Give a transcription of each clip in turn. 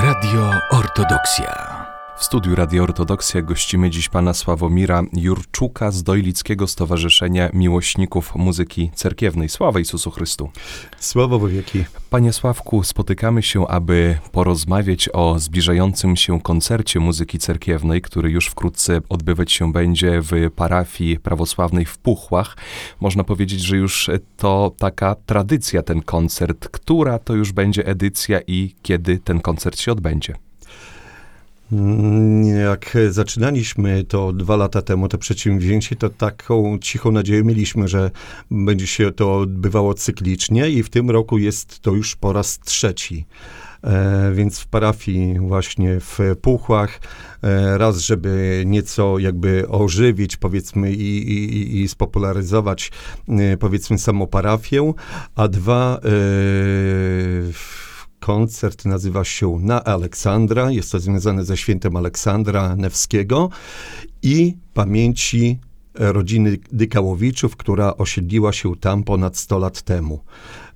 Radio Ortodoksja. W studiu Radio Ortodoksja gościmy dziś pana Sławomira Jurczuka z Dojlickiego Stowarzyszenia Miłośników Muzyki Cerkiewnej. Sława Jezusu Chrystu. Sława wieki. Panie Sławku, spotykamy się, aby porozmawiać o zbliżającym się koncercie muzyki cerkiewnej, który już wkrótce odbywać się będzie w parafii prawosławnej w Puchłach. Można powiedzieć, że już to taka tradycja ten koncert. Która to już będzie edycja i kiedy ten koncert się odbędzie? Mm, jak zaczynaliśmy to dwa lata temu, to przedsięwzięcie, to taką cichą nadzieję mieliśmy, że będzie się to odbywało cyklicznie i w tym roku jest to już po raz trzeci. E, więc w parafii właśnie w Puchłach, e, raz, żeby nieco jakby ożywić powiedzmy i, i, i spopularyzować e, powiedzmy samą parafię, a dwa e, koncert nazywa się Na Aleksandra. Jest to związane ze świętem Aleksandra Newskiego i pamięci rodziny Dykałowiczów, która osiedliła się tam ponad 100 lat temu.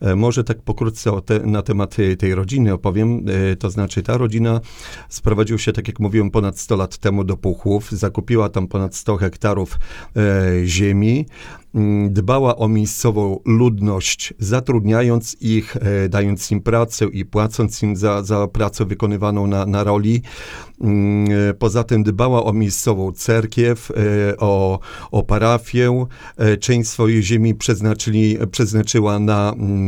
E, może tak pokrótce te, na temat tej rodziny opowiem. E, to znaczy, ta rodzina sprowadziła się, tak jak mówiłem, ponad 100 lat temu do Puchłów, zakupiła tam ponad 100 hektarów e, ziemi, mm, dbała o miejscową ludność, zatrudniając ich, dając im pracę i płacąc im za, za pracę wykonywaną na, na roli. Mm, poza tym dbała o miejscową cerkiew, o, o parafię. Część swojej ziemi przeznaczyli, przeznaczyła na mm,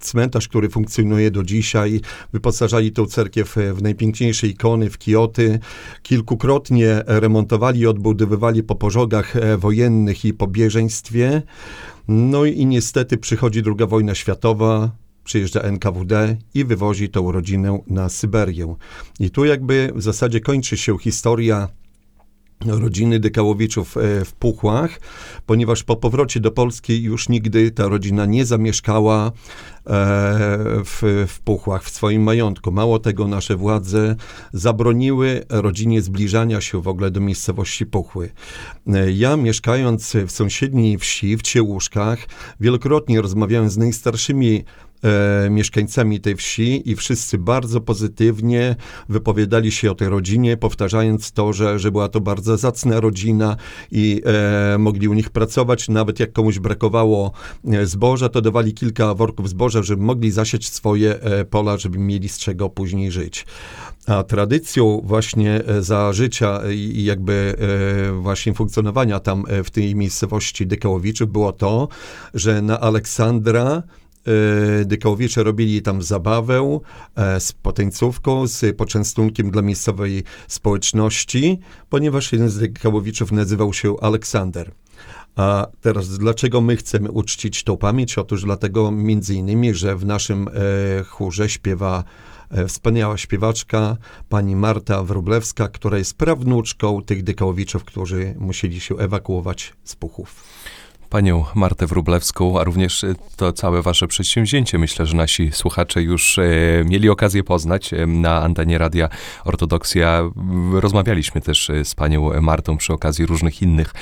cmentarz, który funkcjonuje do dzisiaj. Wyposażali tę cerkiew w najpiękniejsze ikony, w kioty. Kilkukrotnie remontowali i odbudowywali po pożogach wojennych i po bieżeństwie. No i niestety przychodzi druga wojna światowa, przyjeżdża NKWD i wywozi tą rodzinę na Syberię. I tu jakby w zasadzie kończy się historia rodziny Dykałowiczów e, w Puchłach, ponieważ po powrocie do Polski już nigdy ta rodzina nie zamieszkała e, w, w Puchłach, w swoim majątku. Mało tego, nasze władze zabroniły rodzinie zbliżania się w ogóle do miejscowości Puchły. E, ja mieszkając w sąsiedniej wsi, w Ciełuszkach, wielokrotnie rozmawiałem z najstarszymi e, mieszkańcami tej wsi i wszyscy bardzo pozytywnie wypowiadali się o tej rodzinie, powtarzając to, że, że była to bardzo zacna rodzina i e, mogli u nich pracować. Nawet jak komuś brakowało e, zboża, to dawali kilka worków zboża, żeby mogli zasieć swoje e, pola, żeby mieli z czego później żyć. A tradycją właśnie e, za życia i jakby właśnie funkcjonowania tam w tej miejscowości Dykałowiczów było to, że na Aleksandra Dykołowicze robili tam zabawę e, z potańcówką, z poczęstunkiem dla miejscowej społeczności, ponieważ jeden z Dykołowiczów nazywał się Aleksander. A teraz dlaczego my chcemy uczcić tą pamięć? Otóż dlatego między innymi, że w naszym e, chórze śpiewa wspaniała śpiewaczka, pani Marta Wróblewska, która jest prawnuczką tych Dykołowiczów, którzy musieli się ewakuować z Puchów panią Martę Wrublewską, a również e, to całe wasze przedsięwzięcie. Myślę, że nasi słuchacze już e, mieli okazję poznać e, na antenie Radia Ortodoksja. Rozmawialiśmy też z panią Martą przy okazji różnych innych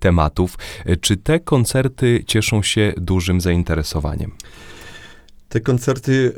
tematów. Czy te koncerty cieszą się dużym zainteresowaniem? Te koncerty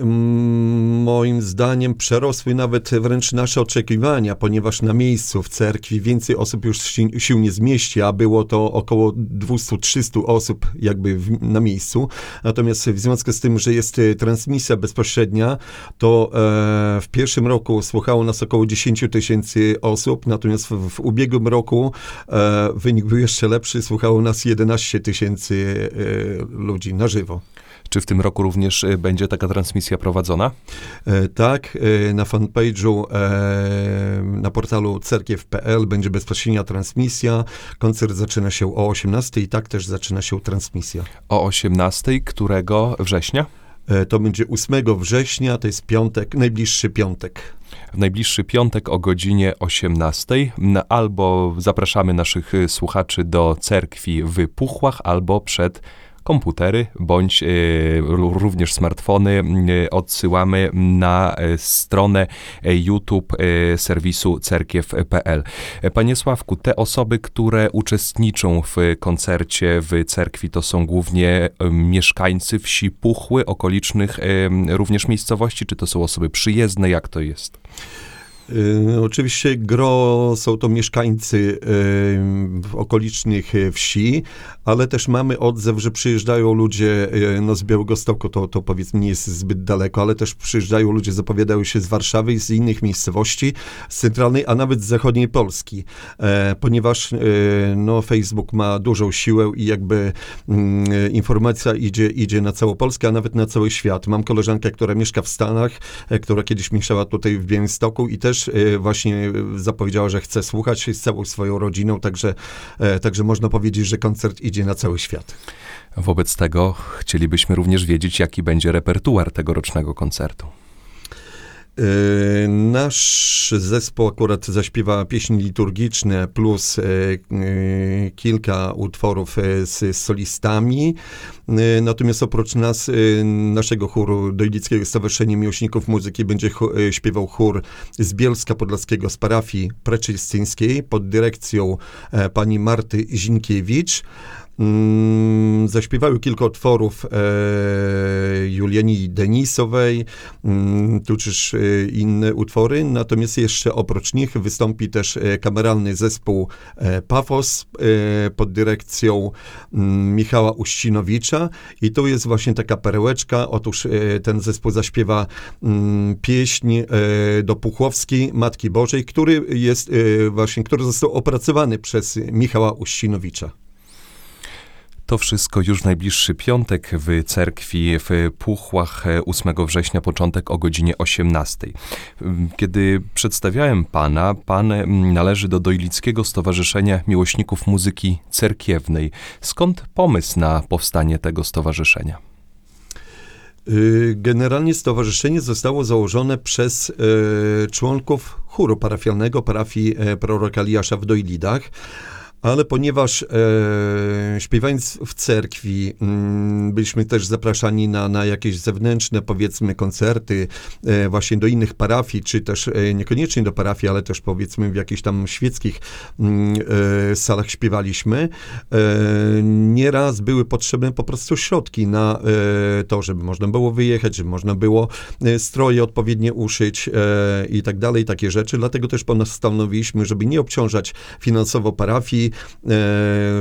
moim zdaniem przerosły nawet wręcz nasze oczekiwania, ponieważ na miejscu w cerkwi więcej osób już się nie zmieści, a było to około 200-300 osób jakby w, na miejscu. Natomiast w związku z tym, że jest e, transmisja bezpośrednia, to e, w pierwszym roku słuchało nas około 10 tysięcy osób, natomiast w, w ubiegłym roku e, wynik był jeszcze lepszy, słuchało nas 11 tysięcy e, ludzi na żywo. Czy w tym roku również e, będzie taka transmisja prowadzona? E, tak, e, na fanpage'u na portalu cerkiew.pl będzie bezpośrednia transmisja. Koncert zaczyna się o 18 i tak też zaczyna się transmisja. O 18 którego września? To będzie 8 września, to jest piątek, najbliższy piątek. W najbliższy piątek o godzinie 18 albo zapraszamy naszych słuchaczy do cerkwi w Puchłach, albo przed komputery bądź e, również smartfony e, odsyłamy na e, stronę YouTube serwisu cerkiew.pl. Panie Sławku, te osoby, które uczestniczą w koncercie w cerkwi, to są głównie mieszkańcy wsi Puchły, okolicznych również miejscowości, czy to są osoby przyjezdne, jak to jest? Y, Oczywiście gro są to mieszkańcy y, okolicznych y, wsi, ale też mamy odzew, że przyjeżdżają ludzie no z Białegostoku, to, to powiedzmy nie jest zbyt daleko, ale też przyjeżdżają ludzie, zapowiadają się z Warszawy i z innych miejscowości, z centralnej, a nawet z zachodniej Polski, e, ponieważ no, Facebook ma dużą siłę i jakby mm, informacja idzie, idzie na całą Polskę, a nawet na cały świat. Mam koleżankę, która mieszka w Stanach, e, która kiedyś mieszkała tutaj w Białymstoku i też e, właśnie e, zapowiedziała, że chce słuchać z całą swoją rodziną, także, e, także można powiedzieć, że koncert idzie na cały świat. Wobec tego chcielibyśmy również wiedzieć, jaki będzie repertuar tegorocznego koncertu. E, Nasz zespół akurat zaśpiewa pieśni liturgiczne plus e, e, kilka utworów e, z solistami. Natomiast oprócz nas, naszego chóru Dojlickiego Stowarzyszenia Miłośników Muzyki będzie śpiewał chór z Bielska Podlaskiego z parafii preczystyńskiej pod dyrekcją pani Marty Zinkiewicz. Mm, zaśpiewały kilka utworów e, Juliani Denisowej, mm, tudzież e, inne utwory, natomiast jeszcze oprócz nich wystąpi też e, kameralny zespół e, Pafos e, pod dyrekcją mm, Michała Uścinowicza. I tu jest właśnie taka perełeczka, otóż e, ten zespół zaśpiewa mm, pieśń e, do Puchłowskiej Matki Bożej, który jest e, właśnie, który został opracowany przez Michała Uścinowicza. To wszystko już w najbliższy piątek w cerkwi w Puchłach e, 8 września, początek o godzinie 18. Mm, Kiedy przedstawiałem pana, pan mm, należy do Dojlickiego Stowarzyszenia Miłośników Muzyki Cerkiewnej. Skąd pomysł na powstanie tego stowarzyszenia? Y, Generalnie stowarzyszenie zostało założone przez e, członków chóru parafialnego parafii e, proroka Eliasza w Dojlidach. Ale ponieważ e, śpiewając w cerkwi, mm, byliśmy też zapraszani na, na jakieś zewnętrzne, powiedzmy, koncerty e, właśnie do innych parafii, czy też e, niekoniecznie do parafii, ale też powiedzmy w jakichś tam świeckich mm, e, salach śpiewaliśmy, e, nieraz były potrzebne po prostu środki na e, to, żeby można było wyjechać, żeby można było stroje odpowiednie uszyć i tak dalej, takie rzeczy. Dlatego też postanowiliśmy, żeby nie obciążać finansowo parafii, e,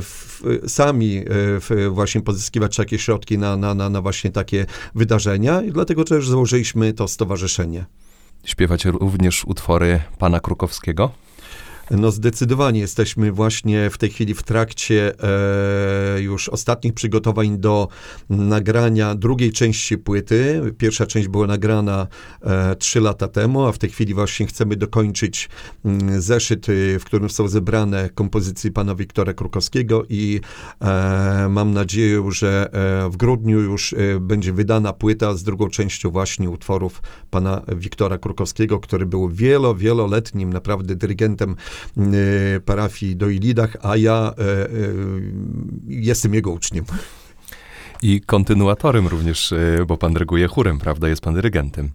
w, sami e, w, właśnie pozyskiwać takie środki na, na, na, na właśnie takie wydarzenia i dlatego też założyliśmy to stowarzyszenie. Śpiewacie również utwory pana Krukowskiego? No zdecydowanie jesteśmy właśnie w tej chwili w trakcie e, już ostatnich przygotowań do nagrania drugiej części płyty. Pierwsza część była nagrana e, trzy lata temu, a w tej chwili właśnie chcemy dokończyć mm, zeszyt, y, w którym są zebrane kompozycje pana Wiktora Krukowskiego i e, mam nadzieję, że e, w grudniu już e, będzie wydana płyta z drugą częścią właśnie utworów pana Wiktora Krukowskiego, który był wielo, wieloletnim naprawdę dyrygentem parafii do Ilidach, a ja e, e, jestem jego uczniem. I kontynuatorem również, e, bo pan dyryguje chórem, prawda? Jest pan dyrygentem.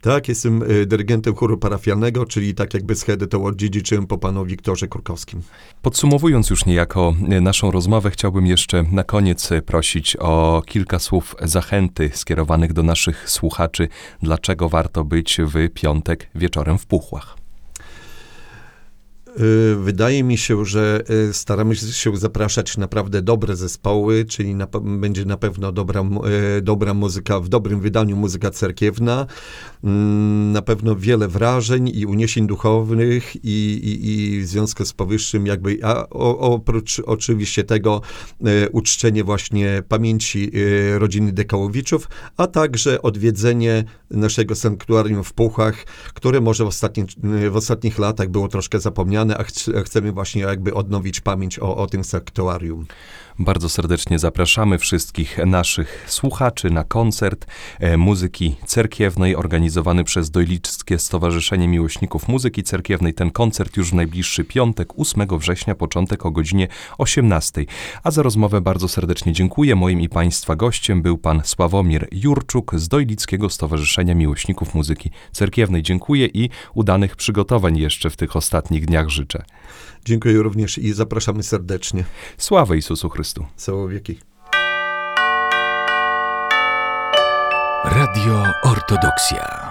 Tak, jestem dyrygentem chóru parafialnego, czyli tak jakby schedę to odziedziczyłem po panu Wiktorze Kurkowskim. Podsumowując już niejako naszą rozmowę, chciałbym jeszcze na koniec prosić o kilka słów zachęty skierowanych do naszych słuchaczy, dlaczego warto być w piątek wieczorem w Puchłach. Y, Wydaje mi się, że y, staramy się zapraszać naprawdę dobre zespoły, czyli na, będzie na pewno dobra, y, dobra muzyka, w dobrym wydaniu muzyka cerkiewna, Mm, na pewno wiele wrażeń i uniesień duchowych i, i, i w związku z powyższym jakby, a oprócz oczywiście tego uczczenie właśnie pamięci rodziny Dekałowiczów, a także odwiedzenie naszego sanktuarium w Puchach, które może w, ostatnim, w ostatnich latach było troszkę zapomniane, chc- a chcemy właśnie jakby odnowić pamięć o, o tym sanktuarium. Bardzo serdecznie zapraszamy wszystkich naszych słuchaczy na koncert e, muzyki cerkiewnej organizowany przez Dojlickie Stowarzyszenie Miłośników Muzyki Cerkiewnej. Ten koncert już w najbliższy piątek, 8 września, początek o godzinie 18. A za rozmowę bardzo serdecznie dziękuję. Moim i Państwa gościem był pan Sławomir Jurczuk z Dojlickiego Stowarzyszenia Miłośników Muzyki Cerkiewnej. Dziękuję i udanych przygotowań jeszcze w tych ostatnich dniach życzę. Dziękuję również i zapraszamy serdecznie. Sława Jezusu Chrystu. Całe wieki. Radio Ortodoksja.